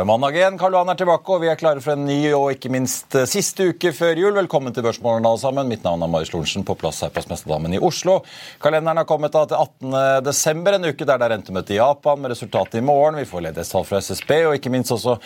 var det mandag igjen. Karl Johan er tilbake, og vi er klare for en ny og ikke minst eh, siste uke før jul. Velkommen til Børsmorgen, alle sammen. Mitt navn er Marius Lorentzen, på plass her på Smestadammen i Oslo. Kalenderen har kommet da til 18. desember, en uke der det er rentemøte i Japan med resultatet i morgen. Vi får ledighetstall fra SSB, og ikke minst også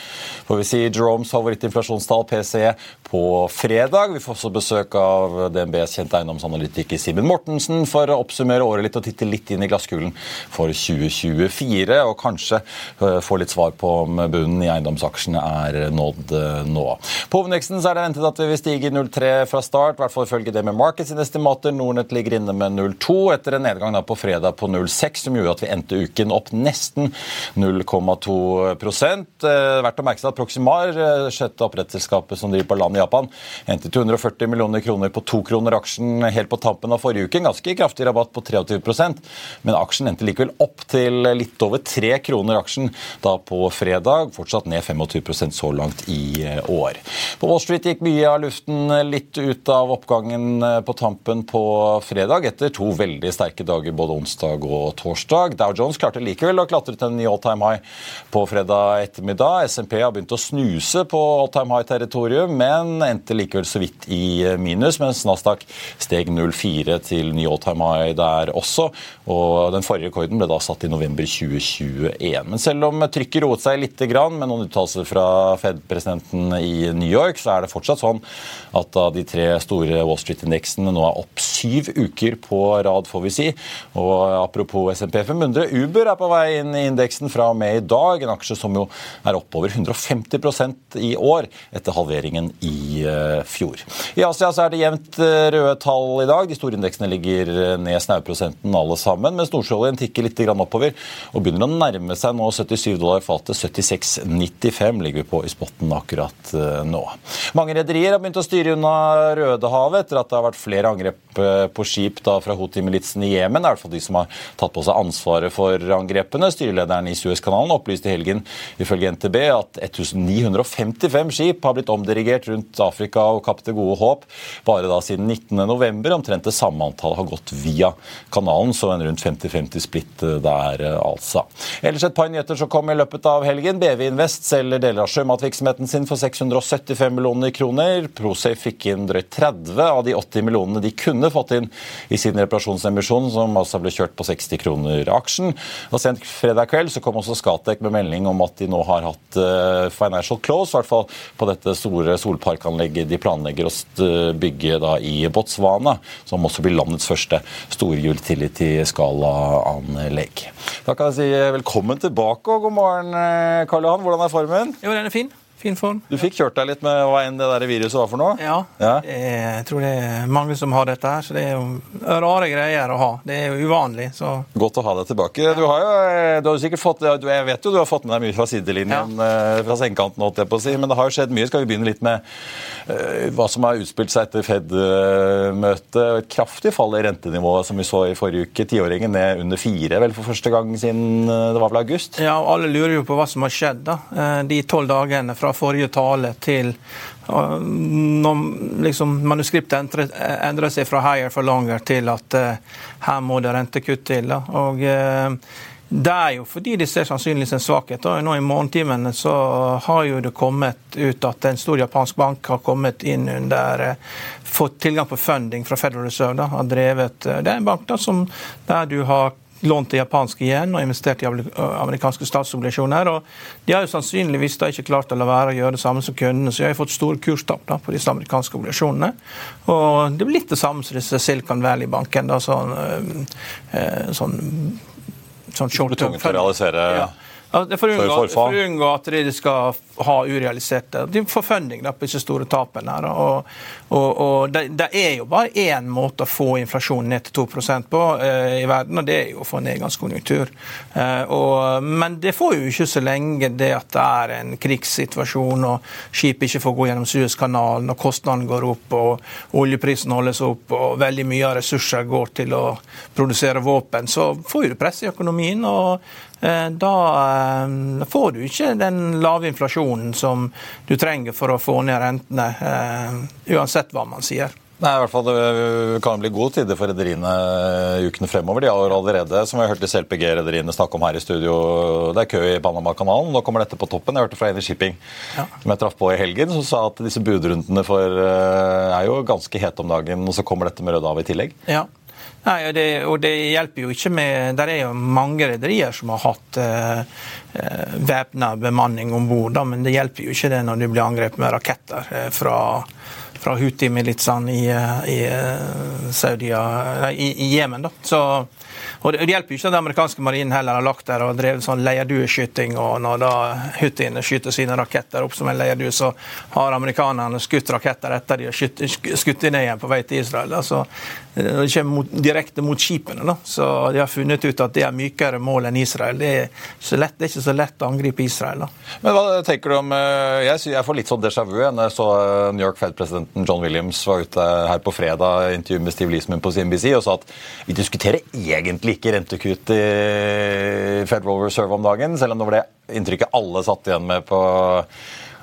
får vi si Jeromes favorittinflasjonstall, PCE, på fredag. Vi får også besøk av DNBs kjente eiendomsanalytiker Simen Mortensen for å oppsummere året litt og titte litt inn i glasskulen for 2024, og kanskje eh, få litt svar på om bunnen i eiendomsaksjene er nådd eh, nå. På hovedveksten er det ventet at vi vil stige 0,3 fra start, i hvert fall ifølge det med Markets sine estimater. Nordnett ligger inne med 0,2 etter en nedgang på fredag på 0,6, som gjorde at vi endte uken opp nesten 0,2 eh, Verdt å merke seg at Proximar, eh, sjette opprettelskapet som driver på land i Japan, endte 240 millioner kroner på to kroner aksjen helt på tampen av forrige uke. En ganske kraftig rabatt på 23% men aksjen endte likevel opp til litt over tre kroner aksjen da på fredag dag, fortsatt ned 25% så langt i eh, år. På Wall Street gikk mye av luften litt ut av oppgangen eh, på tampen på fredag, etter to veldig sterke dager både onsdag og torsdag. Dow Jones klarte likevel å klatre til en ny all time high på fredag ettermiddag. SMP har begynt å snuse på all time high-territorium, men endte likevel så vidt i eh, minus, mens Nasdaq steg 0,4 til ny all time high der også. Og den forrige rekorden ble da satt i november 2021. Men selv om trykket roet seg litt grann, med noen uttalelser fra Fed-presidenten i New York, så er det fortsatt sånn at av de tre store Wall Street-indeksene nå er opp syv uker på rad, får vi si. Og apropos SMP 500, Uber er på vei inn i indeksen fra og med i dag. En aksje som jo er oppover 150% i år etter halveringen i eh, fjor. I Asia så er det jevnt eh, røde tall i dag. De store indeksene ligger ned snauprosenten alle sammen, mens nordsjøoljen tikker litt oppover og begynner å nærme seg nå 77 dollar fatet. 76 6,95 ligger vi på i spotten akkurat eh, nå. Mange rederier har begynt å styre unna Rødehavet etter at det har vært flere angrep eh, på skip fra Houthi-militsen i Jemen. Det er i hvert fall de som har tatt på seg ansvaret for angrepene. Styrelederen i Suezkanalen opplyste i helgen ifølge NTB at 1955 skip har blitt omdirigert rundt Afrika og Kapp det gode håp bare da siden 19.11. Omtrent det samme antallet har gått via kanalen, så en rundt 50-50 splitt eh, der, altså. Ellers et par nyheter som kom i løpet av helgen. BV Invest selger deler av sjømatvirksomheten sin for 675 millioner kroner. Prosafe fikk inn drøyt 30 av de 80 millionene de kunne fått inn i sin reparasjonsemisjon, som altså ble kjørt på 60 kroner aksjen. Og Sent fredag kveld så kom også Skatek med melding om at de nå har hatt uh, financial close, i hvert fall på dette store solparkanlegget de planlegger å bygge da i Botswana, som også blir landets første store utility-skalaanlegg. Da kan jeg si velkommen tilbake og god morgen, eh, Karl Johan, hvordan er formen? Jo, den er fin. Fin form. Du fikk kjørt deg litt med hva enn det der viruset var for noe? Ja. ja. Jeg tror det er mange som har dette her, så det er jo rare greier å ha. Det er jo uvanlig. så... Godt å ha deg tilbake. Ja. Du har jo du har sikkert fått, jeg vet jo du har fått med deg mye fra sidelinjen, ja. Eh, fra sengekanten, holdt jeg på å si, men det har jo skjedd mye. Skal vi begynne litt med hva som har utspilt seg etter Fed-møtet? Et kraftig fall i rentenivået som vi så i forrige uke. Tiåringen ned under fire vel for første gang siden det var vel august? Ja, og alle lurer jo på hva som har skjedd da. De tolv dagene fra forrige tale til når liksom, manuskriptet endrer, seg fra 'higher for longer' til at uh, her må det rentekutt til. Da. Og uh, det er jo fordi de ser sannsynligvis en svakhet. Og nå I morgentimene så har jo det kommet ut at en stor japansk bank har kommet inn under uh, fått tilgang på funding fra Federal Reserve. Da, har drevet, Det er en bank da, som, der du har lånt til japanske igjen og investert i amerikanske statsobligasjoner. og De har jo sannsynligvis da ikke klart å la være å gjøre det samme som kundene, så de har jo fått store kurstap på disse amerikanske obligasjonene. Og Det blir litt det samme som disse Silicon Valley-banken. sånn, øh, sånn, sånn short term. tungt til å realisere ja. Ja, for, unngå, for å unngå at de skal ha urealiserte De får funding da, på disse store tapene. her, og, og, og det, det, er jo bare én måte å få inflasjonen ned til 2% på eh, i verden, og det er jo å få nedgangskonjunktur. Eh, og, men det får jo ikke så lenge det at det er en krigssituasjon og skip ikke får gå gjennom Suezkanalen og kostnadene går opp og oljeprisen holdes opp og veldig mye av ressurser går til å produsere våpen, så får du press i økonomien. og da eh, får du ikke den lave inflasjonen som du trenger for å få ned rentene, eh, uansett hva man sier. Nei, i hvert fall Det kan bli gode tider for rederiene i ukene fremover. De har allerede, som vi har hørt disse LPG-rederiene snakke om her i studio, det er kø i Panamakanalen. Nå kommer dette på toppen. Jeg hørte fra Eni Shipping, ja. som jeg traff på i helgen, som sa at disse budrundene for, er jo ganske hete om dagen, og så kommer dette med Rødehavet i tillegg. Ja, Nei, og det, og det, hjelper jo ikke med Der er jo mange rederier som har hatt eh, eh væpna bemanning om bord, men det hjelper jo ikke det når du blir angrepet med raketter eh, fra, fra Houthi-militsene i, eh, i, Saudia, i, i Jemen. Så og det, hjelper jo ikke at den amerikanske marinen heller har lagt der og drevet sånn leirdueskyting. Og når da Houthiene skyter sine raketter opp som en leirdue, så har amerikanerne skutt raketter etter de har skutt, skutt ned igjen på vei til Israel. Altså, det kommer mot, direkte mot skipene. Da. Så de har funnet ut at det er mykere mål enn Israel. Det er, lett, det er ikke så lett å angripe Israel. Da. Men hva tenker du om eh, Jeg, jeg får litt sånn déjà vu når jeg så eh, New York Fed-presidenten John Williams var ute her på fredag i intervju med Steve Leesman på CNBC og sa at vi diskuterer egentlig ikke rentekutt i Federal Reserve om dagen, selv om det var det inntrykket alle satt igjen med på Eh,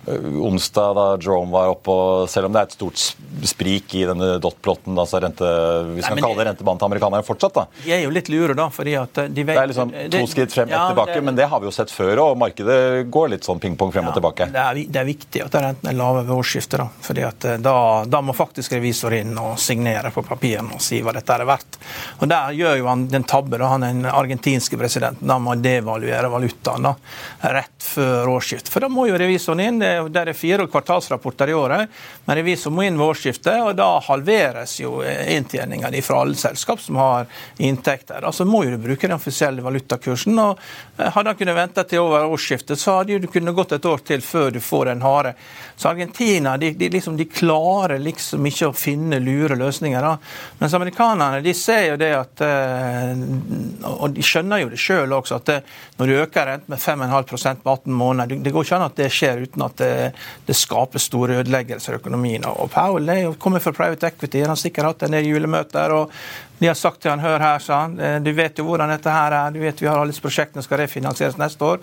onsdag da Jerome var oppe, og selv om det er et stort sprik i denne dot-plotten, altså rente, hvis man kaller det rentebanen til amerikanerne fortsatt, da. De er jo litt lure, da, fordi at de vet Det er liksom to skritt frem, ett ja, tilbake, det, men det har vi jo sett før, og markedet går litt sånn ping-pong frem ja, og tilbake. Det er, det er, viktig at renten er lave ved årsskiftet, da. fordi at eh, da, da, må faktisk revisor inn og signere på papirene og si hva dette er verdt. Og Der gjør jo han den tabbe, da, han den argentinske presidenten, da må devaluere valutaen da, rett før årsskiftet. For da må jo revisoren inn. det det er fire kvartalsrapporter i året, men revisor må inn ved årsskiftet, og da halveres jo inntjeninga di fra alle selskap som har inntekter. Altså må jo du bruke den offisielle valutakursen. og eh, Hadde han kunnet vente til over årsskiftet, så hadde du kunnet gått et år til før du får den harde. Så Argentina de, de, liksom, de klarer liksom ikke å finne lure løsninger. da. Mens amerikanerne de ser jo det at eh, Og de skjønner jo det sjøl også, at det, når du øker renten med 5,5 på 18 måneder, det går ikke an at det skjer uten at det, det skaper store ødeleggelser i økonomien. Og Powell er kommer fra private equity, han har sikkert hatt en del julemøter. og de har sagt til han, hør her, sa han, eh, du vet jo hvordan dette her er. du vet Vi har alle disse prosjektene skal refinansieres neste år.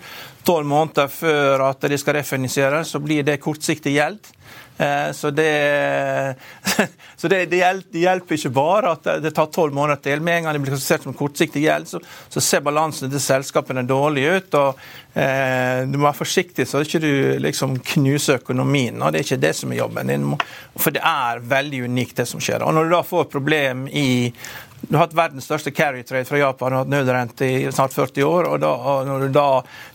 Tolv måneder før at de skal refinansieres, så blir det kortsiktig gjeld. Eh, så det, så det, det, hjelper, ikke bare at det tar tolv måneder til. Med en gang det blir klassifisert som kortsiktig gjeld, så, så ser balansen til selskapene dårlig ut. og eh, Du må være forsiktig så ikke du liksom knuser økonomien. og Det er ikke det som er jobben din. For det er veldig unikt, det som skjer. Og Når du da får et problem i du har hatt verdens største carry trade fra Japan og hatt nødrente i snart 40 år. og, da, og når, da,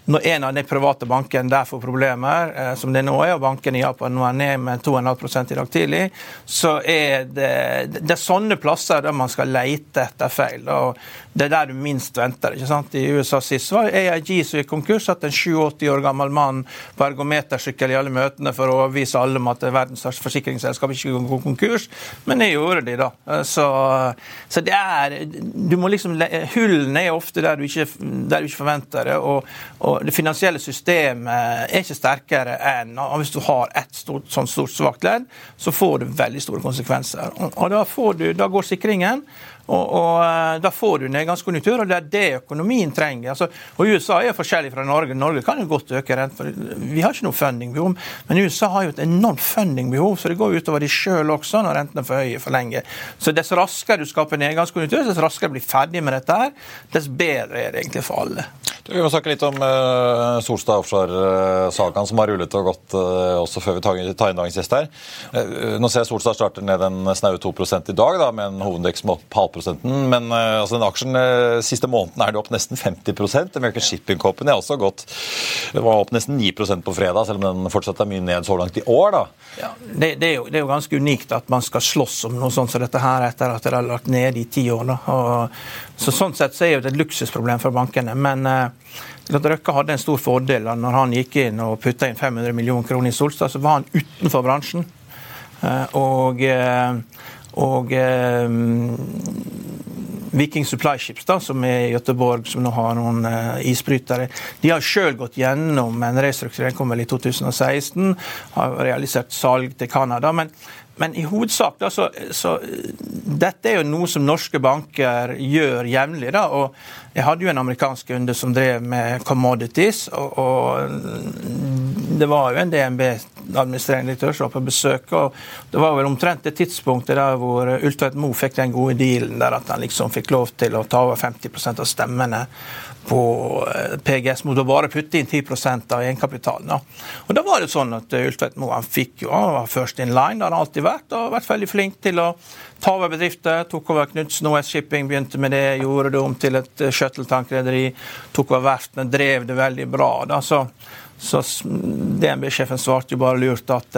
når, en av de private bankene der får problemer, eh, som det nå er, og banken i Japan nå er ned med 2,5 i dag tidlig, så er det, det er sånne plasser der man skal lete etter feil. og Det er der du minst venter. ikke sant? I USA sist var AIG som gikk konkurs, at en 87 år gammel mann på ergometersykkel i alle møtene for å overbevise alle om at verdens største forsikringsselskap ikke skulle gå konkurs, men det gjorde de, da. Så, så det er du må liksom, Hullene er ofte der du ikke, der du ikke forventer det. Og, og, det finansielle systemet er ikke sterkere enn og Hvis du har ett stort, sånn stort svakt ledd, så får du veldig store konsekvenser. Og, og da, du, da, går sikringen. Og, og eh, Da får du nedgangskonjunktur, og det er det økonomien trenger. Altså, og USA er forskjellig fra Norge. Norge kan jo godt øke renten. Vi har ikke noe fundingbehov, men USA har jo et enormt fundingbehov, så det går utover de sjøl også når rentene er for høye for lenge. Så dess raskere du skaper nedgangskonjunktur, dess raskere du blir ferdig med dette her, dess bedre er det egentlig for alle. Vi må snakke litt om uh, Solstad offshore-sagaen som har rullet og gått uh, også før vi tar, tar inn dagens gjest her. Uh, nå ser jeg Solstad starter ned en snaue 2 i dag, da, med en hovedvekst på halvprosenten. Men altså, den aksjen siste måneden er det opp nesten 50 American Shipping Company er også gått det var opp nesten 9% på fredag, selv om den fortsatt er mye ned så langt i år. da. Ja, det, det, er jo, det, er jo, ganske unikt at man skal slåss om noe sånt som dette her etter at det har lagt ned i ti år. da. Og, så Sånn sett så er det et luksusproblem for bankene. men Røkke hadde en stor fordel når han gikk inn og putta inn 500 millioner kroner i Solstad. Så var han utenfor bransjen. Eh, og, eh, og eh, Viking Supply Ships, da, som er i Göteborg, som nå har noen eh, isbrytere, de har sjøl gått gjennom en restrukturering, kom vel i 2016, har realisert salg til Canada. Men, men i hovedsak da, så, så, Dette er jo noe som norske banker gjør jevnlig. og Jeg hadde jo en amerikansk kunde som drev med commodities. og, og Det var jo en DNB-administrerende direktør som var på besøk. og Det var vel omtrent det tidspunktet der hvor Ultveit Moe fikk den gode dealen der at han liksom fikk lov til å ta over 50% av stemmene på eh, PGS mot å bare putte inn 10 av egenkapitalen. Og da var det sånn at eh, Ultvedt Moe fikk jo, han var first in line, det har han alltid vært. og vært veldig flink til å ta over bedrifter. Tok over Knutsen OS Shipping, begynte med det, gjorde det om til et eh, shuttletankrederi. Tok over verftene, drev det veldig bra. da, så så DNB-sjefen svarte jo bare lurt at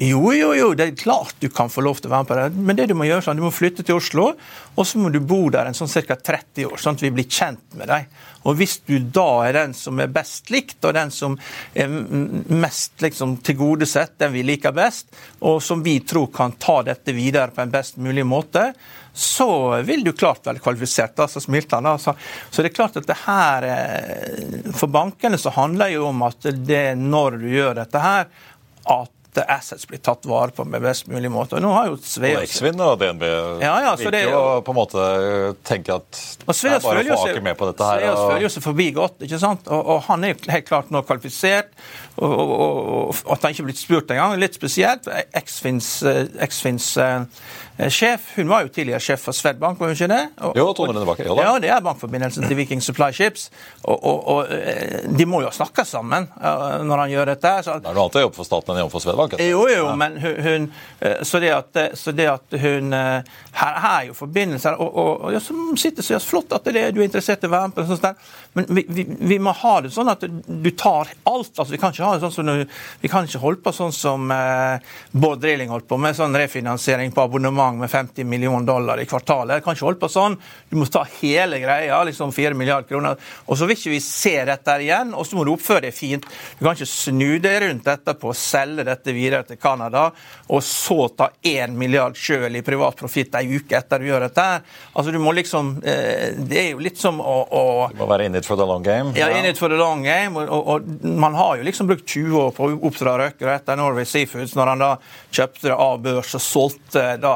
jo, jo, jo, det er klart du kan få lov til å være med på det, men det du må gjøre sånn, du må flytte til Oslo, og så må du bo der en sånn ca. 30 år, sånn at vi blir kjent med deg. Og hvis du da er den som er best likt, og den som er mest liksom, tilgodesett, den vi liker best, og som vi tror kan ta dette videre på en best mulig måte, så vil du klart være kvalifisert. Da, så smilte han. Da. Så det er klart at det her eh, For bankene så handler det jo om at det når du gjør dette her, at assets blir tatt vare på med best mulig måte. Og nå har jo Sveas... Og Eksvin og DNB ja, ja, virker det, jo på en måte tenke at det er bare å få Aker med på dette her. Sveas føler jo seg forbi godt, ikke sant? Og, og, han er helt klart nå kvalifisert. Og, og, og, at han ikke er blitt spurt engang, litt spesielt. Eksfins eh, Eh, sjef. Hun var jo tidligere sjef for Swedbank, var hun ikke det? Og, jo, Tone Lene Bakke. Ja, det er bankforbindelsen til Viking Supply Ships. Og, eh, de må jo snakke sammen når han gjør dette. Så, det er noe annet å jobbe for staten enn å jobbe for Swedbank? Jo, jo, ja. men hun, så, det at, så det at hun Her er jo forbindelser, og, og, ja, som sitter så flott at det er, du er interessert i å være med på. Sånt, men vi, vi, vi, må ha det sånn at du tar alt. altså Vi kan ikke ha sånn som vi kan ikke holde på sånn som eh, Bård Drilling holdt på med, sånn refinansiering på abonnement med 50 millioner dollar i kvartalet. Det kan ikke holde på sånn. Du må ta hele greia, liksom 4 milliarder kroner. Og så vil ikke vi se dette igjen, og så må du oppføre deg fint. Du kan ikke snu deg rundt etterpå selge dette videre til Canada, og så ta 1 milliard sjøl i privat profitt ei uke etter du gjør dette. Altså, du må liksom eh, Det er jo litt som å, å Du må være in it for the long game? Ja, in it for the long game. Og, og, og man har jo liksom brukt 20 år på å oppdra røkere etter Norway Seafoods, når han da kjøpte det av børs og solgte da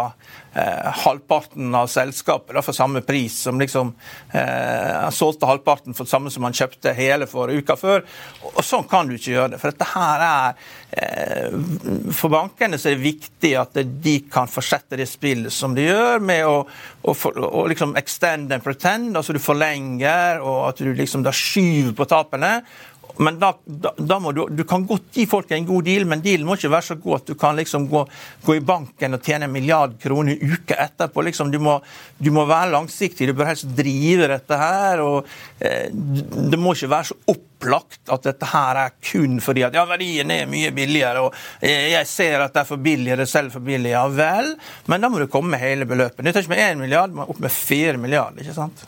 eh, halvparten av selskapet da, for samme pris som liksom eh, Han solgte halvparten for det samme som han kjøpte hele for uka før. Og, Sånn kan du ikke gjøre det. For dette her er eh, For bankene så er det viktig at de kan fortsette det spillet som de gjør, med å, å, å liksom extend and pretend, altså du forlenger, og at du liksom da skyver på tapene. Men da, da, da, må du, du kan godt gi folk en god deal, men dealen må ikke være så god at du kan liksom gå, gå i banken og tjene en milliard kroner uka etterpå. Liksom, du, må, du, må, være langsiktig, du bør helst drive dette her. og eh, Det må ikke være så opplagt at dette her er kun fordi at ja, verdien er mye billigere, og jeg, jeg ser at det er for billig, det selger for billig. Ja vel, men da må du komme med hele beløpet. Det tar ikke med én milliard, men opp med fire milliarder. ikke sant?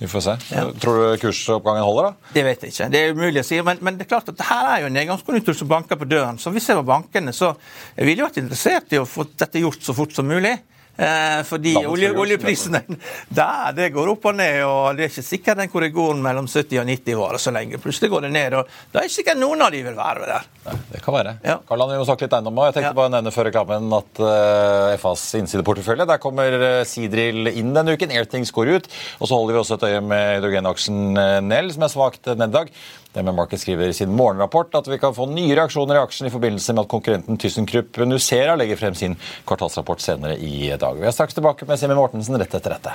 Vi får se. Ja. Tror du kursoppgangen holder, da? Det vet jeg ikke. Det er umulig å si. Men, men det er klart at her er jo en nedgangskonjunktur som banker på døren. Så hvis jeg var bankene, så ville jeg vært interessert i å få dette gjort så fort som mulig. Eh, fordi olje, oljeprisen der, det går opp og ned, og det er ikke sikkert den korrigoren mellom 70 og 90 varer så lenge. Plutselig går det ned, og da er ikke sikkert noen av de vil være der. Nei, det kan være. Ja. Karl, vi må snakke litt eiendom òg. Jeg tenkte ja. bare å nevne før reklamen at uh, eh, FAs innsideportefølje, der kommer Sidril inn denne uken. Airthings går ut. Og så holder vi også et øye med hydrogenaksjen Nell, som er svakt neddag. Med Market skriver i sin morgenrapport at vi kan få nye reaksjoner i aksjen i forbindelse med at konkurrenten ThyssenKrupp Nucera legger frem sin kvartalsrapport senere i dag. Vi er straks tilbake med Simen Mortensen rett etter dette.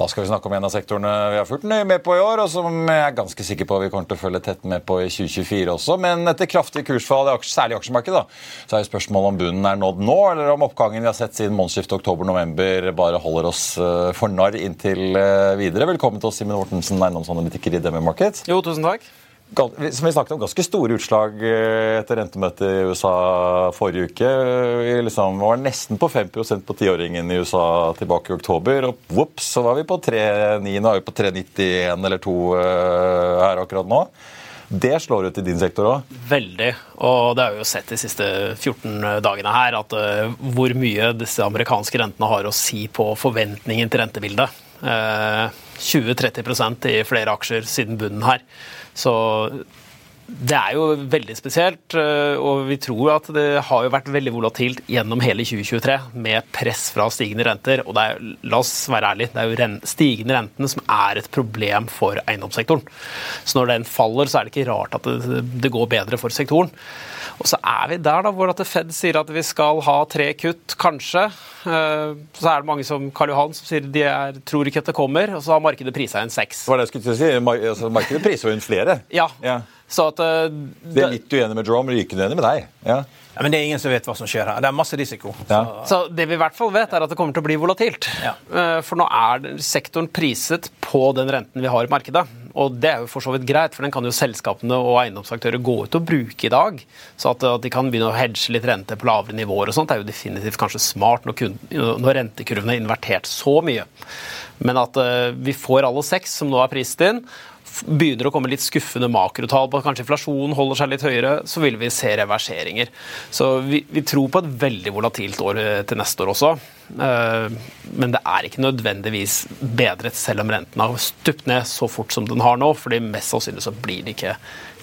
Da skal vi snakke om en av sektorene vi har fulgt nøye med på i år, og som jeg er ganske sikker på vi kommer til å følge tett med på i 2024 også. Men etter kraftig kursfall, særlig i aksjemarkedet, så er spørsmålet om bunnen er nådd nå, eller om oppgangen vi har sett siden månedsskiftet oktober-november bare holder oss eh, for narr inntil eh, videre. Velkommen til oss, Simen Mortensen, eiendomsanalytiker i Demi Market. Jo, tusen takk som vi snakket om, ganske store utslag eh, etter rentemøtet i USA forrige uke. Vi liksom var nesten på 5% på tiåringen i USA tilbake i oktober. Og whoops, så var vi på 3,9. Nå er vi på 3,91 eller 2 eh, her akkurat nå. Det slår ut i din sektor òg? Veldig. Og det har vi jo sett de siste 14 dagene her, at hvor mye disse amerikanske rentene har å si på forventningen til rentebildet. Uh, 20-30% i flere aksjer siden bunnen her. Så det er jo veldig spesielt, eh, og vi tror at det har jo vært veldig volatilt gjennom hele 2023 med press fra stigende renter. Og det er, la oss være ærlig, det er jo stigende rentene som er et problem for eiendomssektoren. Så når den faller, så er det ikke rart at det, det går bedre for sektoren. Og så er vi der da, hvor at Fed sier at vi skal ha tre kutt, kanskje. Eh, så er det mange som Karl Johan som sier de er, tror ikke at det kommer, og så har markedet prisa inn seks. Hva er det jeg skulle si? Altså, markedet priser jo inn flere. Ja. ja. Så at, det, eh, det er litt uenig med Jerome, ikke uenig med deg. Ja. Ja, men det er ingen som vet hva som skjer her. Det er masse risiko. Ja. Så. så det vi i hvert fall vet, er at det kommer til å bli volatilt. Ja. Eh, for nå er sektoren priset på den renten vi har i markedet. Og det er jo for så vidt greit, for den kan jo selskapene og eiendomsaktører gå ut og bruke i dag. Så at, at de kan begynne å hedge litt rente på lavere nivåer og sånt, er jo definitivt kanskje smart når, kun, når rentekurvene er invertert så mye. Men at uh, vi får alle seks som nå er priset inn, begynner å komme litt skuffende makrotall på at kanskje inflasjonen holder seg litt høyere, så vil vi se reverseringer. Så vi, vi tror på et veldig volatilt år eh, til neste år også. Eh, men det er ikke nødvendigvis bedret selv om renten har stupt ned så fort som den har nå, fordi mest sannsynlig så blir det ikke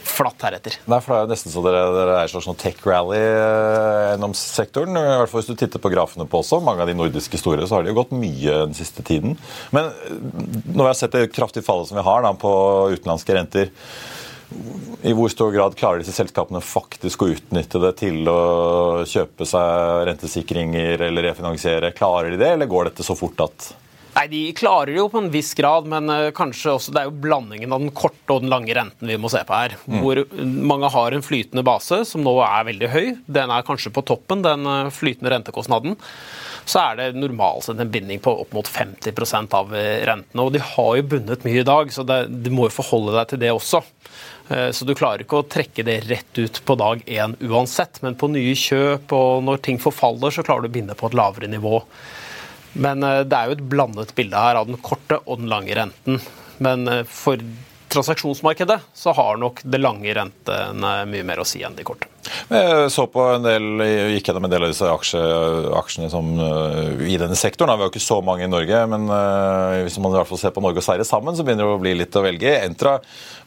flatt heretter. Nei, for Det er jo nesten så dere, dere er en slags sånn tech-rally eh, gjennom sektoren. I hvert fall Hvis du titter på grafene på også, mange av de nordiske store, så har det jo gått mye den siste tiden. Men eh, når vi har sett det kraftige fallet som vi har da, på utenlandske renter, i hvor stor grad klarer disse selskapene faktisk å utnytte det til å kjøpe seg rentesikringer eller refinansiere? Klarer de det, eller går dette så fort at Nei, De klarer det jo på en viss grad, men uh, kanskje også det er jo blandingen av den korte og den lange renten vi må se på her. Mm. Hvor mange har en flytende base som nå er veldig høy. Den er kanskje på toppen, den uh, flytende rentekostnaden. Så er det normalt sett en binding på opp mot 50 av eh, rentene. Og de har jo bundet mye i dag, så det, du må jo forholde deg til det også. Så du klarer ikke å trekke det rett ut på dag én uansett, men på nye kjøp og når ting forfaller, så klarer du å binde på et lavere nivå. Men eh, det er jo et blandet bilde her av den korte og den lange renten. Men eh, for transaksjonsmarkedet så har nok det lange rentene mye mer å si enn de korte. Jeg så på en del, gikk gjennom en del av disse aksje, aksjene som, uh, i denne sektoren. Vi har ikke så mange i Norge, men hvis man i hvert fall ser på Norge og Sverige sammen, så begynner det å bli litt å velge. Entra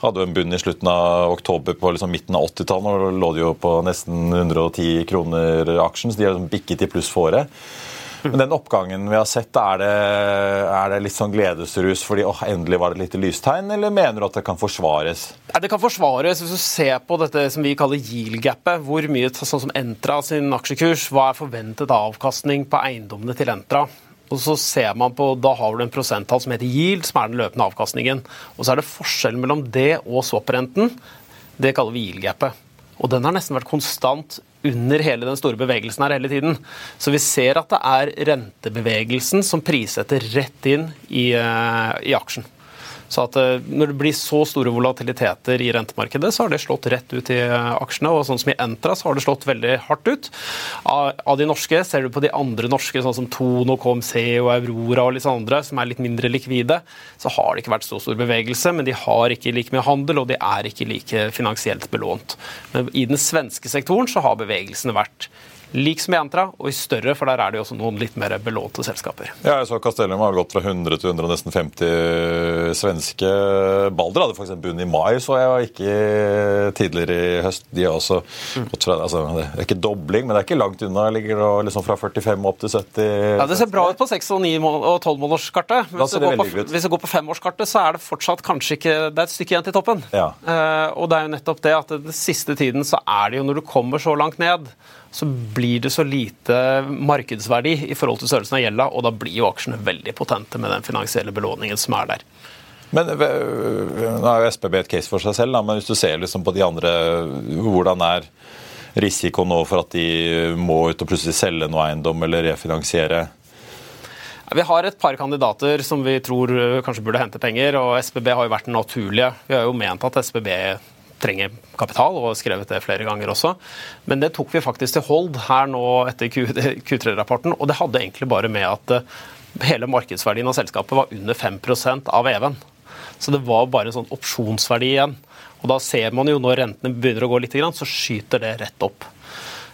hadde jo en bunn i slutten av oktober på liksom midten av 80-tallet. og lå de jo på nesten 110 kroner aksjen, så de har liksom bikket i pluss for året. Men den oppgangen vi har sett, er det, er det litt sånn gledesrus fordi åh, endelig var det et lite lystegn, eller mener du at det kan forsvares? Ja, det kan forsvares hvis du ser på dette som vi kaller yield-gapet. Hvor mye sånn som Entra sin aksjekurs, hva er forventet avkastning på eiendommene til Entra? Og så ser man på, Da har du en prosenttall som heter yield, som er den løpende avkastningen. Og så er det forskjellen mellom det og swap-renten. Det kaller vi yield-gapet. Og den har nesten vært konstant under hele den store bevegelsen her hele tiden. Så vi ser at det er rentebevegelsen som prissetter rett inn i, uh, i aksjen. Så at eh, Når det blir så store volatiliteter i rentemarkedet, så har det slått rett ut i eh, aksjene. og sånn som I Entra så har det slått veldig hardt ut. Av, de norske ser du på de andre norske, sånn som Tono, KMC og Aurora og litt andre, som er litt mindre likvide, så har det ikke vært så stor bevegelse. Men de har ikke like mye handel, og de er ikke like finansielt belånt. Men i den svenske sektoren så har bevegelsene vært lik som i Entra, og i større, for der er det jo også noen litt mer belånte selskaper. Ja, jeg så Castellum har gått fra 100 til 100 nesten 50 svenske. Balder hadde faktisk en bunn i mai, så jeg var ikke tidligere i høst. De har også gått fra, altså, Det er ikke dobling, men det er ikke langt unna. Ligger liksom fra 45 opp til 70. Ja, Det ser bra ut på 6- og 9- og 12-månederskartet. Hvis, hvis det går på femårskartet, så er det fortsatt kanskje ikke Det er et stykke igjen til toppen. Ja. Uh, og det er jo nettopp det at den siste tiden så er det jo når du kommer så langt ned så blir det så lite markedsverdi i forhold til størrelsen av gjelda, og da blir jo aksjene veldig potente med den finansielle belåningen som er der. Men Nå er jo SPB et case for seg selv, da, men hvis du ser liksom på de andre, hvordan er risikoen nå for at de må ut og plutselig selge noe eiendom eller refinansiere? Vi har et par kandidater som vi tror kanskje burde hente penger, og SBB har jo vært den naturlige. Vi har jo ment at SBB trenger kapital, og skrevet det flere ganger også. Men det tok vi faktisk til hold her nå etter Q3-rapporten, og det hadde egentlig bare med at eh, hele markedsverdien av selskapet var under 5 av EV-en. Så det var bare en sånn opsjonsverdi igjen. Og da ser man jo når rentene begynner å gå litt, så skyter det rett opp.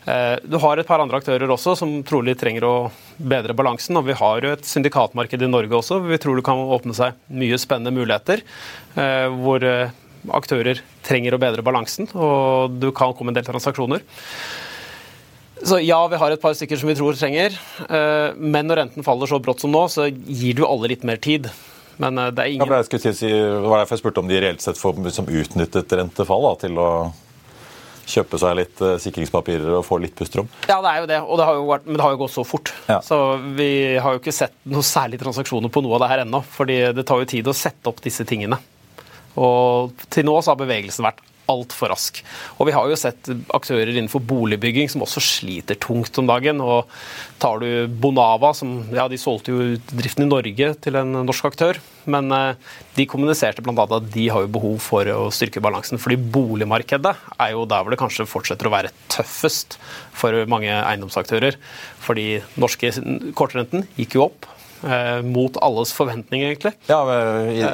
Eh, du har et par andre aktører også som trolig trenger å bedre balansen. Og vi har jo et syndikatmarked i Norge også. Vi tror det kan åpne seg mye spennende muligheter. Eh, hvor aktører trenger å bedre balansen, og du kan komme en del transaksjoner. Så ja, vi har et par stykker som vi tror trenger. Eh, men når renten faller så brått som nå, så gir du alle litt mer tid. Men eh, det er ingen... Ja, skulle si, det var derfor jeg spurte om de reelt sett får liksom utnyttet rentefall da, til å kjøpe seg litt uh, sikringspapirer og få litt pusterom. Ja, det er jo det, og det har jo vært, men det har jo gått så fort. Ja. Så vi har jo ikke sett noe særlig transaksjoner på noe av det her ennå. fordi det tar jo tid å sette opp disse tingene. Og til nå så har bevegelsen vært altfor rask. Og vi har jo sett aktører innenfor boligbygging som også sliter tungt om dagen. Og tar du Bonava, som ja, de solgte jo driften i Norge til en norsk aktør. Men eh, de kommuniserte bl.a. at de har jo behov for å styrke balansen. Fordi boligmarkedet er jo der hvor det kanskje fortsetter å være tøffest for mange eiendomsaktører. Fordi norske kortrenten gikk jo opp. Eh, mot alles forventninger, egentlig. Ja,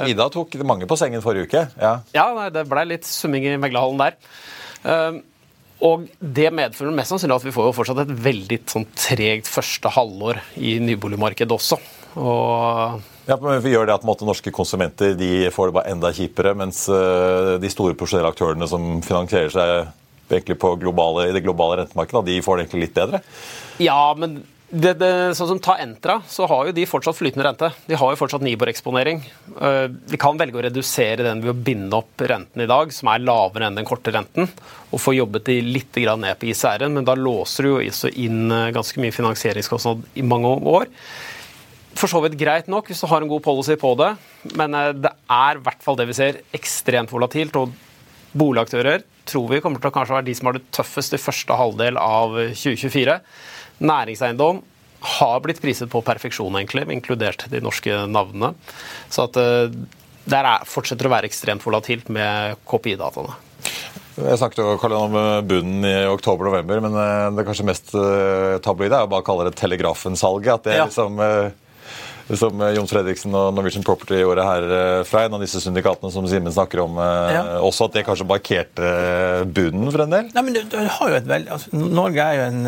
Ida tok mange på sengen forrige uke. Ja, ja nei, det ble litt summing i meglerhallen der. Eh, og Det medfører mest sannsynlig at vi får jo fortsatt et veldig sånn tregt første halvår i nyboligmarkedet også. Og ja, men vi gjør det at måte, Norske konsumenter de får det bare enda kjipere, mens de store profesjonelle aktørene som finansierer seg egentlig på globale, i det globale rentemarkedet, de får det egentlig litt bedre? Ja, men det, det, sånn som Ta Entra, så har jo de fortsatt flytende rente. De har jo fortsatt Nibor-eksponering. Uh, de kan velge å redusere den ved å binde opp renten i dag, som er lavere enn den korte renten, og få jobbet de litt ned på ICR-en, men da låser du jo også inn uh, ganske mye finansieringskostnad i mange år for så vidt greit nok hvis du har en god policy på det, men eh, det er i hvert fall det vi ser, ekstremt volatilt. Og boligaktører tror vi kommer til å kanskje være de som har det tøffest i første halvdel av 2024. Næringseiendom har blitt priset på perfeksjon, egentlig, inkludert de norske navnene. Så at eh, der er, fortsetter å være ekstremt volatilt med KPI-dataene. Jeg snakket jo om bunnen i oktober-november, men eh, det kanskje mest tabloide er å bare kalle det Telegrafen-salget. At det er ja. liksom som eh, Jon Fredriksen og Norwegian Property gjorde her eh, fra en av disse syndikatene som Simen snakker om, eh, ja. også at det kanskje markerte bunnen for en del? Nei, men det, det har jo et veldig, altså, Norge er jo en,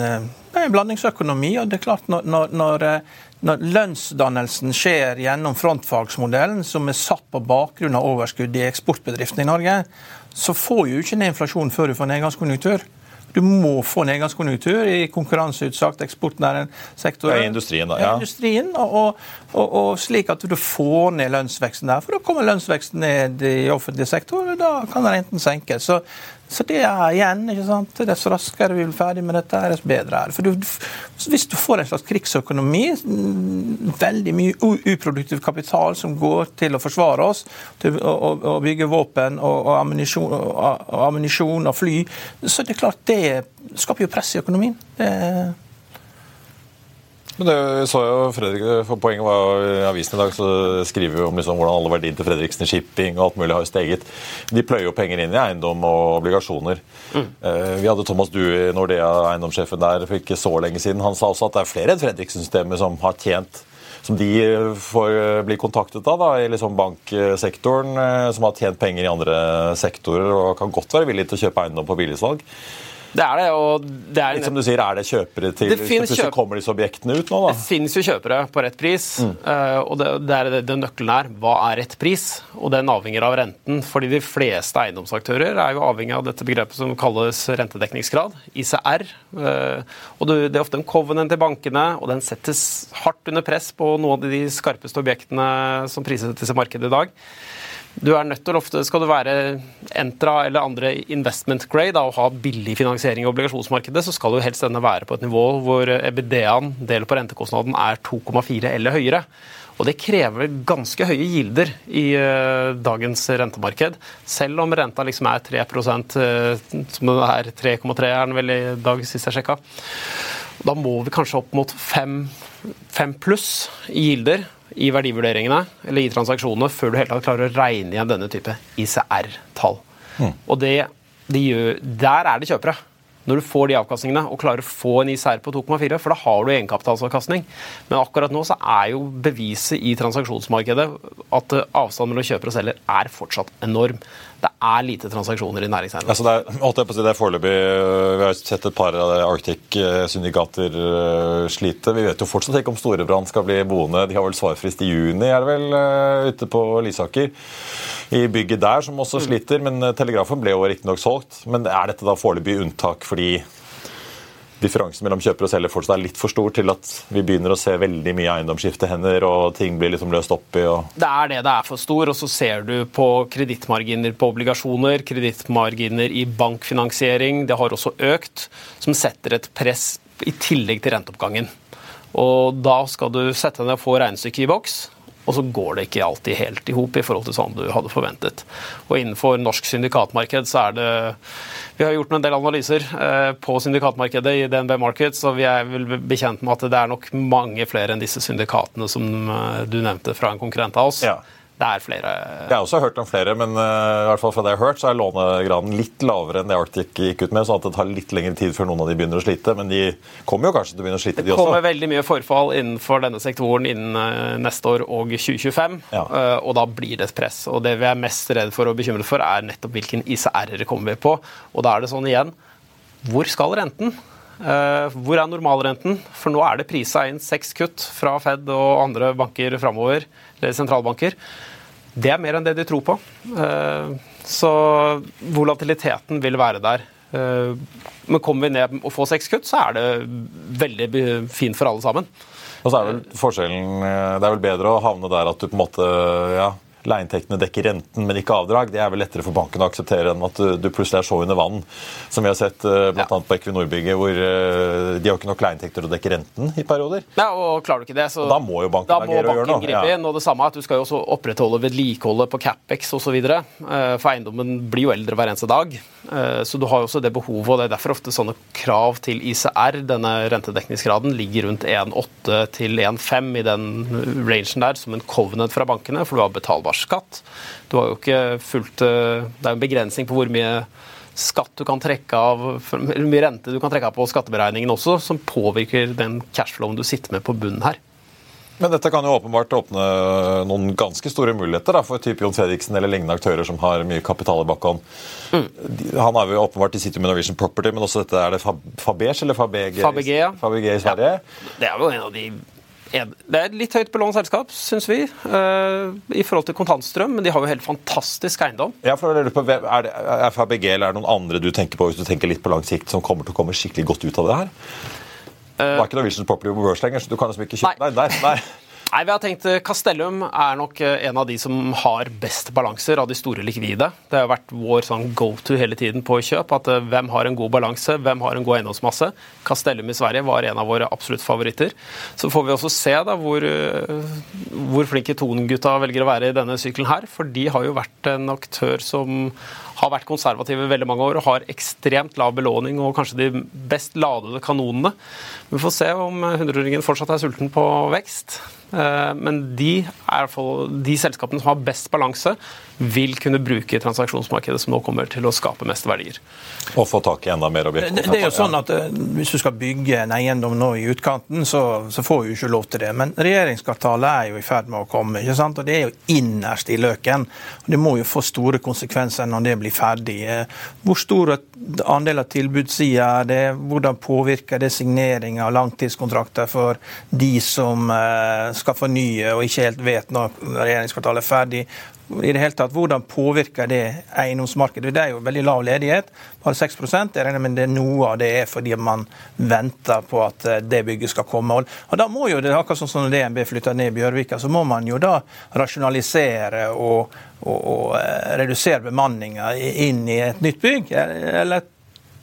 en, blandingsøkonomi, og det er klart når, når, når når lønnsdannelsen skjer gjennom frontfagsmodellen, som er satt på bakgrunn av overskudd i eksportbedriftene i Norge, så får jo ikke ned inflasjonen før du får nedgangskonjunktur. Du må få nedgangskonjunktur i konkurranseutsagt eksportnæring sektor. Ja, I industrien, da. Ja. ja industrien, og, og, og, slik at du får ned lønnsveksten der. For da kommer lønnsveksten ned i offentlig sektor, og da kan renten senkes. Så så det er igjen, ikke sant? Dess raskere vi blir ferdig med dette, dess bedre er det. For du, Hvis du får en slags krigsøkonomi, mm, veldig mye uproduktiv kapital som går til å forsvare oss, til å, å, å bygge våpen og, og ammunisjon og fly, så det er klart det skaper jo press i økonomien. Det men det så jo Fredrik, for Poenget var jo i avisen i dag så skriver vi om liksom hvordan alle verdiene til Fredriksen Shipping og alt mulig har steget. De pløyer jo penger inn i eiendom og obligasjoner. Mm. Eh, vi hadde Thomas Due, Nordea, eiendomssjefen der, for ikke så lenge siden. Han sa også at det er flere enn Fredriksen-systemet som har tjent som de får bli kontaktet av da, i liksom banksektoren, eh, som har tjent penger i andre sektorer og kan godt være villige til å kjøpe eiendom på billigsalg. Det er det. og det er Litt som du sier, Er det kjøpere til det Plutselig kjøp... kommer disse objektene ut nå, da? Det finnes jo kjøpere på rett pris. Mm. Uh, og det, det er det, det nøkkelen er. Hva er rett pris? Og den avhenger av renten. fordi de fleste eiendomsaktører er jo avhengig av dette begrepet som kalles rentedekningsgrad, ICR. Eh, og det, er ofte en covenant til bankene, og den settes hardt under press på noen av de skarpeste objektene som prises i markedet i dag. Du er nødt til ofte, Skal du være Entra eller andre investment grade og ha billig finansiering i obligasjonsmarkedet, så skal jo helst denne være på et nivå hvor EBD-en, delen på rentekostnaden, er 2,4 eller høyere. Og Det krever ganske høye gilder i uh, dagens rentemarked. Selv om renta liksom er 3 uh, eh, som det er 3,3 er den vel i dag, sist jeg sjekka. Da må vi kanskje opp mot 5 pluss i gilder i verdivurderingene eller i transaksjonene før du helt tatt klarer å regne igjen denne type ICR-tall. Mm. Og det, de gjør, Der er det kjøpere. Når du får de avkastningene og klarer å få en ICR på 2,4, for da har du egenkapitalsavkastning. Men akkurat nå så er jo beviset i transaksjonsmarkedet at avstanden mellom kjøper og selger er fortsatt enorm det er lite transaksjoner i næringseiendom. Altså det, er, det er foreløpig Vi har sett et par av Arctic-syndikater øh, slite. Vi vet jo fortsatt ikke om Storebrand skal bli boende. De har vel svarfrist i juni, er det vel, øh, ute på Lysaker. I bygget der, som også mm. sliter. Men øh, Telegrafen ble jo riktignok solgt. Men er dette da foreløpig unntak fordi differansen mellom kjøper og selger fortsatt er litt for stor til at vi begynner å se veldig mye eiendomsskifte hender og ting blir liksom løst opp i og Det er det det er for stor, og så ser du på kredittmarginer på obligasjoner, kredittmarginer i bankfinansiering, det har også økt, som setter et press i tillegg til renteoppgangen. Og da skal du sette deg ned og få regnestykket i boks, og så går det ikke alltid helt i hop i forhold til sånn du hadde forventet. Og innenfor norsk syndikatmarked så er det Vi har gjort en del analyser eh, på syndikatmarkedet i DNB Markets, og vi er vel bekjent med at det er nok mange flere enn disse syndikatene som eh, du nevnte fra en konkurrent av oss. Ja det er flere Jeg har også hørt om flere, men uh, i hvert fall fra det jeg har hørt, så er lånegraden litt lavere enn det Arctic gikk ut med, sånn at det tar litt lengre tid før noen av de begynner å slite. Men de kommer jo kanskje til å begynne å slite, de også? Det kommer veldig mye forfall innenfor denne sektoren innen uh, neste år og 2025, ja. uh, og da blir det et press. Og det vi er mest redd for og bekymret for, er nettopp hvilken ICR-er kommer vi på. Og da er det sånn igjen, hvor skal renten? Eh, hvor er normalrenten? For nå er det prisa inn seks kutt fra Fed og andre banker framover, sentralbanker. Det er mer enn det de tror på. Eh, så volatiliteten vil være der. Eh, men kommer vi ned og får seks kutt, så er det veldig fint for alle sammen. Og så er vel forskjellen Det er vel bedre å havne der at du på en måte ja, leieinntektene dekker renten, men ikke avdrag. Det er vel lettere for banken å akseptere enn at du, du plutselig er så under vann, som vi har sett uh, bl.a. Ja. på Equinor-bygget, hvor uh, de har ikke nok leieinntekter til å dekke renten i perioder. Ja, og klarer du ikke det, så og Da må jo banken agere og gjøre noe. Gripe inn, og det samme at Du skal jo også opprettholde vedlikeholdet på Capex osv. For eiendommen blir jo eldre hver eneste dag. Så du har jo også det behovet, og det er derfor ofte sånne krav til ICR, denne rentedekningsgraden, ligger rundt 1,8 til 1,5 i den rangen der som en covenant fra bankene, for du har betalbar skatt. Du har jo ikke fulgt eh, Det er en begrensning på hvor mye skatt du kan trekke av, eller mye rente du kan trekke av på skatteberegningen også, som påvirker den cashflowen du sitter med på bunnen her. Men dette kan jo åpenbart åpne noen ganske store muligheter da, for type Jon Fredriksen eller lignende aktører som har mye kapital i bakhånd. Mm. Han er jo åpenbart i City med Norwegian Property, men også dette er det Fabege eller Fabege, Fabege, ja. Fabege i Sverige? Ja. Det er jo en av de det er et litt høyt belånt selskap, syns vi, uh, i forhold til kontantstrøm, men de har jo helt fantastisk eiendom. Ja, for Er, det, er FABG eller er det noen andre du tenker på hvis du tenker litt på lang sikt, som kommer til å komme skikkelig godt ut av det her? Det er ikke noe Popular Reverse på lenger, så du kan liksom ikke kjøpe Nei, der, der. Nei, vi har tenkt eh, Castellum er nok eh, en av de som har best balanser av de store likvide. Det har vært vår sånn go to hele tiden på kjøp. at eh, Hvem har en god balanse, hvem har en god eiendomsmasse? Castellum i Sverige var en av våre absolutt favoritter. Så får vi også se da hvor, hvor flinke Ton-gutta velger å være i denne sykkelen her. For de har jo vært en aktør som har vært konservative i veldig mange år og har ekstremt lav belåning og kanskje de best ladede kanonene. Vi får se om hundreåringen fortsatt er sulten på vekst. Eh, men de, er de, selskapene som har best balanse, vil kunne bruke transaksjonsmarkedet som nå kommer til å skape mest verdier. Og få tak i enda mer objekter. Det, det, er jo sånn at eh, Hvis du skal bygge en eiendom nå i utkanten, så, så får du ikke lov til det. Men regjeringskvartalet er jo i ferd med å komme. ikke sant? Og Det er jo innerst i løken. og Det må jo få store konsekvenser når det blir ferdig. Eh, hvor stor andel av tilbudssida er det? Hvordan påvirker det signering av langtidskontrakter for de som skal skal fornye og ikke helt vet når regjeringskvartalet er ferdig. I det hele tatt, Hvordan påvirker det eiendomsmarkedet? Det er jo veldig lav ledighet, bare 6% Jeg regner med det noe av det er fordi man venter på at eh, det bygget skal komme. Og Da må jo det, akkurat sånn som DNB flytter ned i Bjørvika, så må man jo da rasjonalisere og, og, og eh, redusere bemanninga inn i et nytt bygg, eller et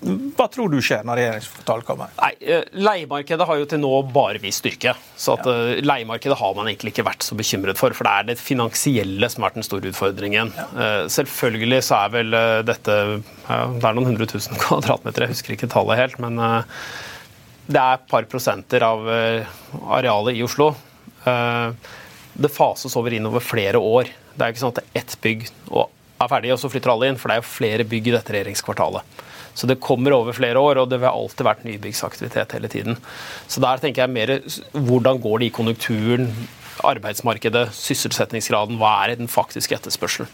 hva tror du skjer når regjeringskvartalet kommer? Nei, eh, Leiemarkedet har jo til nå bare vist styrke. Så at ja. Eh, leiemarkedet har man egentlig ikke vært så bekymret for. For det er det finansielle som har vært den store utfordringen. Ja. Eh, selvfølgelig så er vel dette ja, Det er noen hundre tusen kvadratmeter, jeg husker ikke tallet helt. Men det er et par prosenter av arealet i Oslo. Det fases over inn over flere år. Det er jo ikke sånn at det er ett bygg er ferdig, og så flytter alle inn. For det er jo flere bygg i dette regjeringskvartalet. Så det kommer over flere år, og det har alltid vært nybyggsaktivitet hele tiden. Så der tenker jeg mer hvordan går det i konjunkturen, arbeidsmarkedet, sysselsettingsgraden, hva er den faktiske etterspørselen?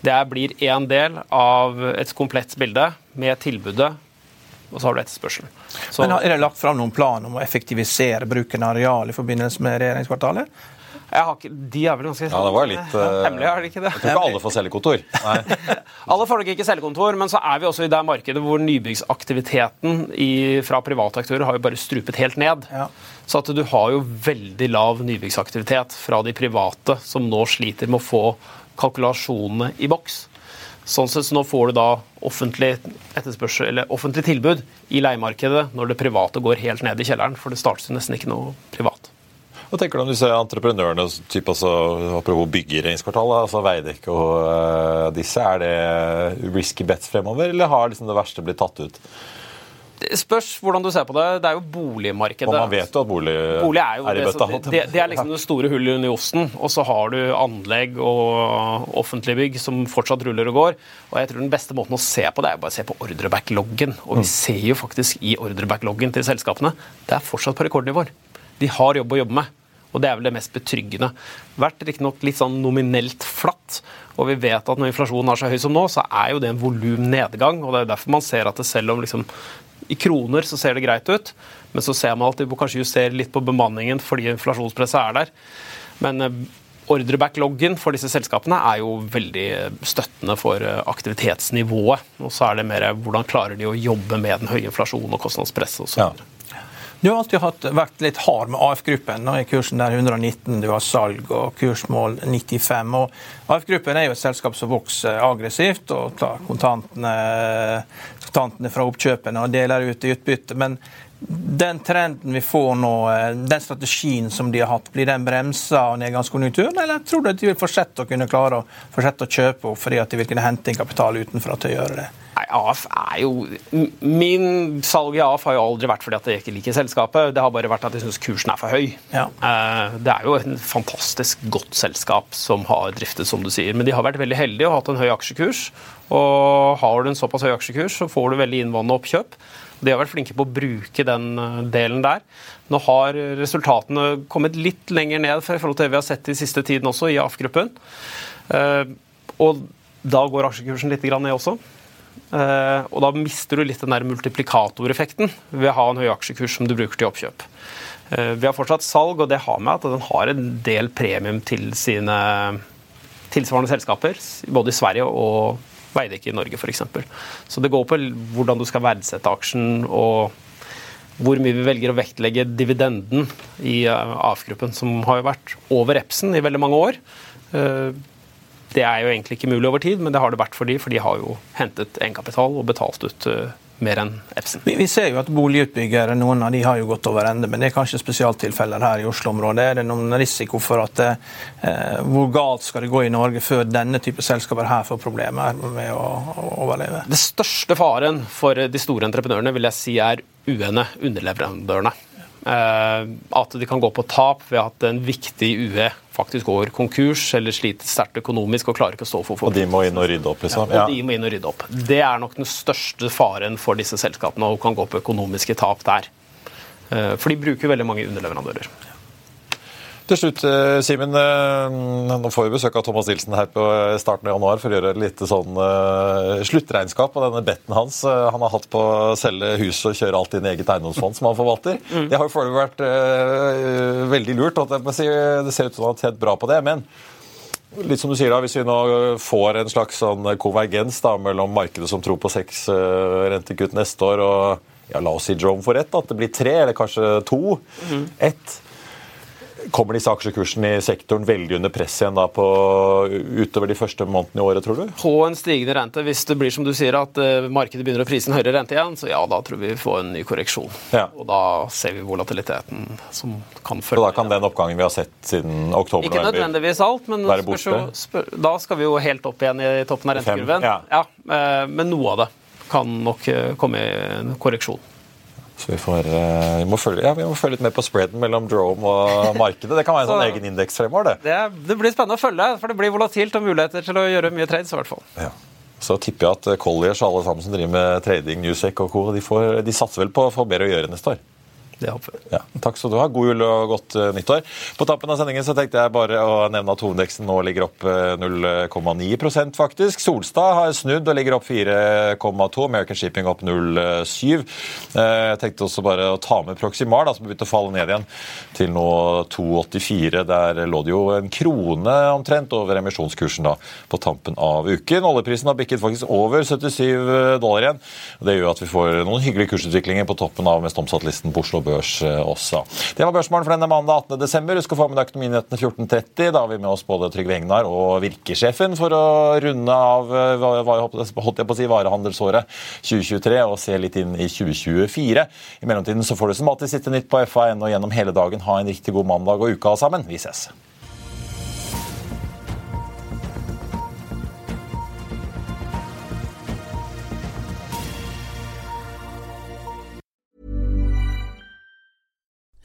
Det blir én del av et komplett bilde med tilbudet og så har du etterspørselen. Så, Men Er det lagt fram noen plan om å effektivisere bruken av areal i forbindelse med regjeringskvartalet? Ikke, de er vel ganske Ja, det var litt uh, hemmelig, er det ikke det? Jeg tror ikke alle får cellekontor. alle får nok ikke cellekontor, men så er vi også i det markedet hvor nybyggsaktiviteten i, fra private aktører har jo bare strupet helt ned. Ja. Så at du har jo veldig lav nybyggsaktivitet fra de private, som nå sliter med å få kalkulasjonene i boks. Sånn sett så Nå får du da offentlig, eller offentlig tilbud i leiemarkedet når det private går helt ned i kjelleren, for det startes jo nesten ikke noe privat. Hva tenker du om disse entreprenørene typ altså, apropos bygge i regjeringskvartalet, altså Veidekke og uh, disse? Er det risky bets fremover, eller har liksom det verste blitt tatt ut? Det spørs hvordan du ser på det. Det er jo boligmarkedet. Og man vet jo at bolig, bolig er, er, i bøtta. Det, det, er liksom det store hullet i osten. Og så har du anlegg og offentlige bygg som fortsatt ruller og går. Og jeg tror den beste måten å se på det, er bare å se på ordrebackloggen. Og vi mm. ser jo faktisk i ordrebackloggen til selskapene det er fortsatt på rekordnivåer. De har jobb å jobbe med. Og det er vel det mest betryggende. Vært riktignok litt sånn nominelt flatt. Og vi vet at når inflasjonen er så høy som nå, så er jo det en volumnedgang. Og det er derfor man ser at det selv om liksom i kroner så ser det greit ut, men så ser man at de kanskje justerer litt på bemanningen fordi inflasjonspresset er der. Men eh, ordrebackloggen for disse selskapene er jo veldig støttende for eh, aktivitetsnivået. Og så er det mer hvordan klarer de å jobbe med den høye inflasjonen og kostnadspresset osv. Ja. Du har alltid hatt, vært litt hard med AF-gruppen. Nå er kursen der 119, du har salg og kursmål 95. og AF-gruppen er jo et selskap som vokser aggressivt og tar kontantene, kontantene fra oppkjøpene og deler ut i utbytte. Men den trenden vi får nå, eh, den strategien som de har hatt, blir den bremsa av nedgangskonjunkturen, eller tror du at de vil fortsette å kunne klare å fortsette å kjøpe opp fordi at de vil kunne hente inn kapital utenfra til å gjøre det? Nei, AF er jo Min salg i AF har jo aldri vært fordi at jeg ikke liker selskapet. Det har bare vært at jeg syns kursen er for høy. Ja. Eh, det er jo en fantastisk godt selskap som har driftet, som du sier. Men de har vært veldig heldige og hatt en høy aksjekurs. Og har du en såpass høy aksjekurs, så får du veldig innvandrende oppkjøp. De har vært flinke på å bruke den eh, delen der. Nå har resultatene kommet litt lenger ned i forhold til det vi har sett i siste tiden også, i AF-gruppen. Eh, og da går aksjekursen litt ned også. Eh, og da mister du litt den der multiplikatoreffekten ved å ha en høy aksjekurs som du bruker til oppkjøp. Vi har fortsatt salg, og det har med at den har en del premium til sine tilsvarende selskaper, både i Sverige og Veidekke i Norge f.eks. Så det går på hvordan du skal verdsette aksjen og hvor mye vi velger å vektlegge dividenden i eh, AF-gruppen, som har jo vært over Epsen i veldig mange år. Eh, det er jo egentlig ikke mulig over tid, men det har det vært for de, for de har jo hentet egenkapital og betalt ut eh, mer enn Epson. Vi, vi, ser jo at boligutbyggere, noen av de har jo gått over ende, men det er kanskje spesialtilfeller her i Oslo-området. Er det noen risiko for at eh, hvor galt skal det gå i Norge før denne type selskaper her får problemer med å, å overleve? Det største faren for de store entreprenørene vil jeg si er uene underleverandørene. Eh, at de kan gå på tap ved at en viktig UE faktisk går konkurs eller sliter sterkt økonomisk og klarer ikke å stå for Og de må inn og rydde opp? liksom? Ja, og de må inn og rydde opp. Det er nok den største faren for disse selskapene, og kan gå på økonomiske tap der. Eh, for de bruker veldig mange underleverandører. Til slutt, eh, Simen. Eh, nå får vi besøk av Thomas Nilsen her på starten av januar for å gjøre et lite sånn sluttregnskap på denne betten hans. han har hatt på å selge hus og kjøre alt inn i eget eiendomsfond som han forvalter. Mm. Det har jo foreløpig vært veldig lurt. og Det ser ut som han har tjent bra på det. men Litt som du sier da, Hvis vi nå får en slags sånn konvergens da, mellom markedet som tror på seks rentekutt neste år, og ja, la oss si Jerome får ett, at det blir tre, eller kanskje to. Mm. Ett Kommer disse aksjekursene i sektoren veldig under press igjen da på, utover de første månedene i året, tror du? På en stigende rente, hvis det blir som du sier at uh, markedet begynner å prise en høyere rente igjen, så ja, da tror vi vi får en ny korreksjon. Ja. Og da ser vi volatiliteten som kan følge Så da kan den oppgangen vi har sett siden oktober Ikke nødvendigvis alt, men spør, da skal vi jo helt opp igjen i toppen av rentekurven. Ja. ja. Uh, men noe av det kan nok uh, komme i en korreksjon. Så vi, får, uh, vi, må følge, ja, vi, må følge, litt mer på spreaden mellom Drome og markedet. Det kan være en sånn egen indeks fremover, det. det. det. blir spennende å følge, for det blir volatilt og muligheter til å gjøre mye trades. i hvert fall. Ja. Så tipper jeg at Colliers og alle sammen som driver med trading, Newsec og co., de, de satser vel på å få mer å gjøre neste år. Det håper vi. Ja, takk skal du ha. God jul og godt uh, nyttår. På tappen av sendingen så tenkte jeg bare å nevne at hovedindeksen nå ligger opp uh, eh, 0,9% faktisk. Solstad har snudd og ligger opp 4,2. American Shipping opp 0,7. Uh, jeg tenkte også bare å ta med Proximar, da, som begynte å falle ned igjen til nå 2,84. Der lå det jo en krone omtrent over emisjonskursen da på tampen av uken. Oljeprisen har bikket faktisk over 77 dollar igjen. Det gjør at vi får noen hyggelige kursutviklinger på toppen av mest omsatt-listen på Oslo Børs børs eh, også. Det var børsmålen for denne mandag 18.12. Husk å få med deg Økonominyhetene 14.30. Da har vi med oss både Trygve Egnar og Virkesjefen for å runde av eh, holdt jeg på å si, varehandelsåret 2023 og se litt inn i 2024. I mellomtiden så får du som alltid sitte nytt på FA.no gjennom hele dagen. Ha en riktig god mandag og uka sammen. Vi ses.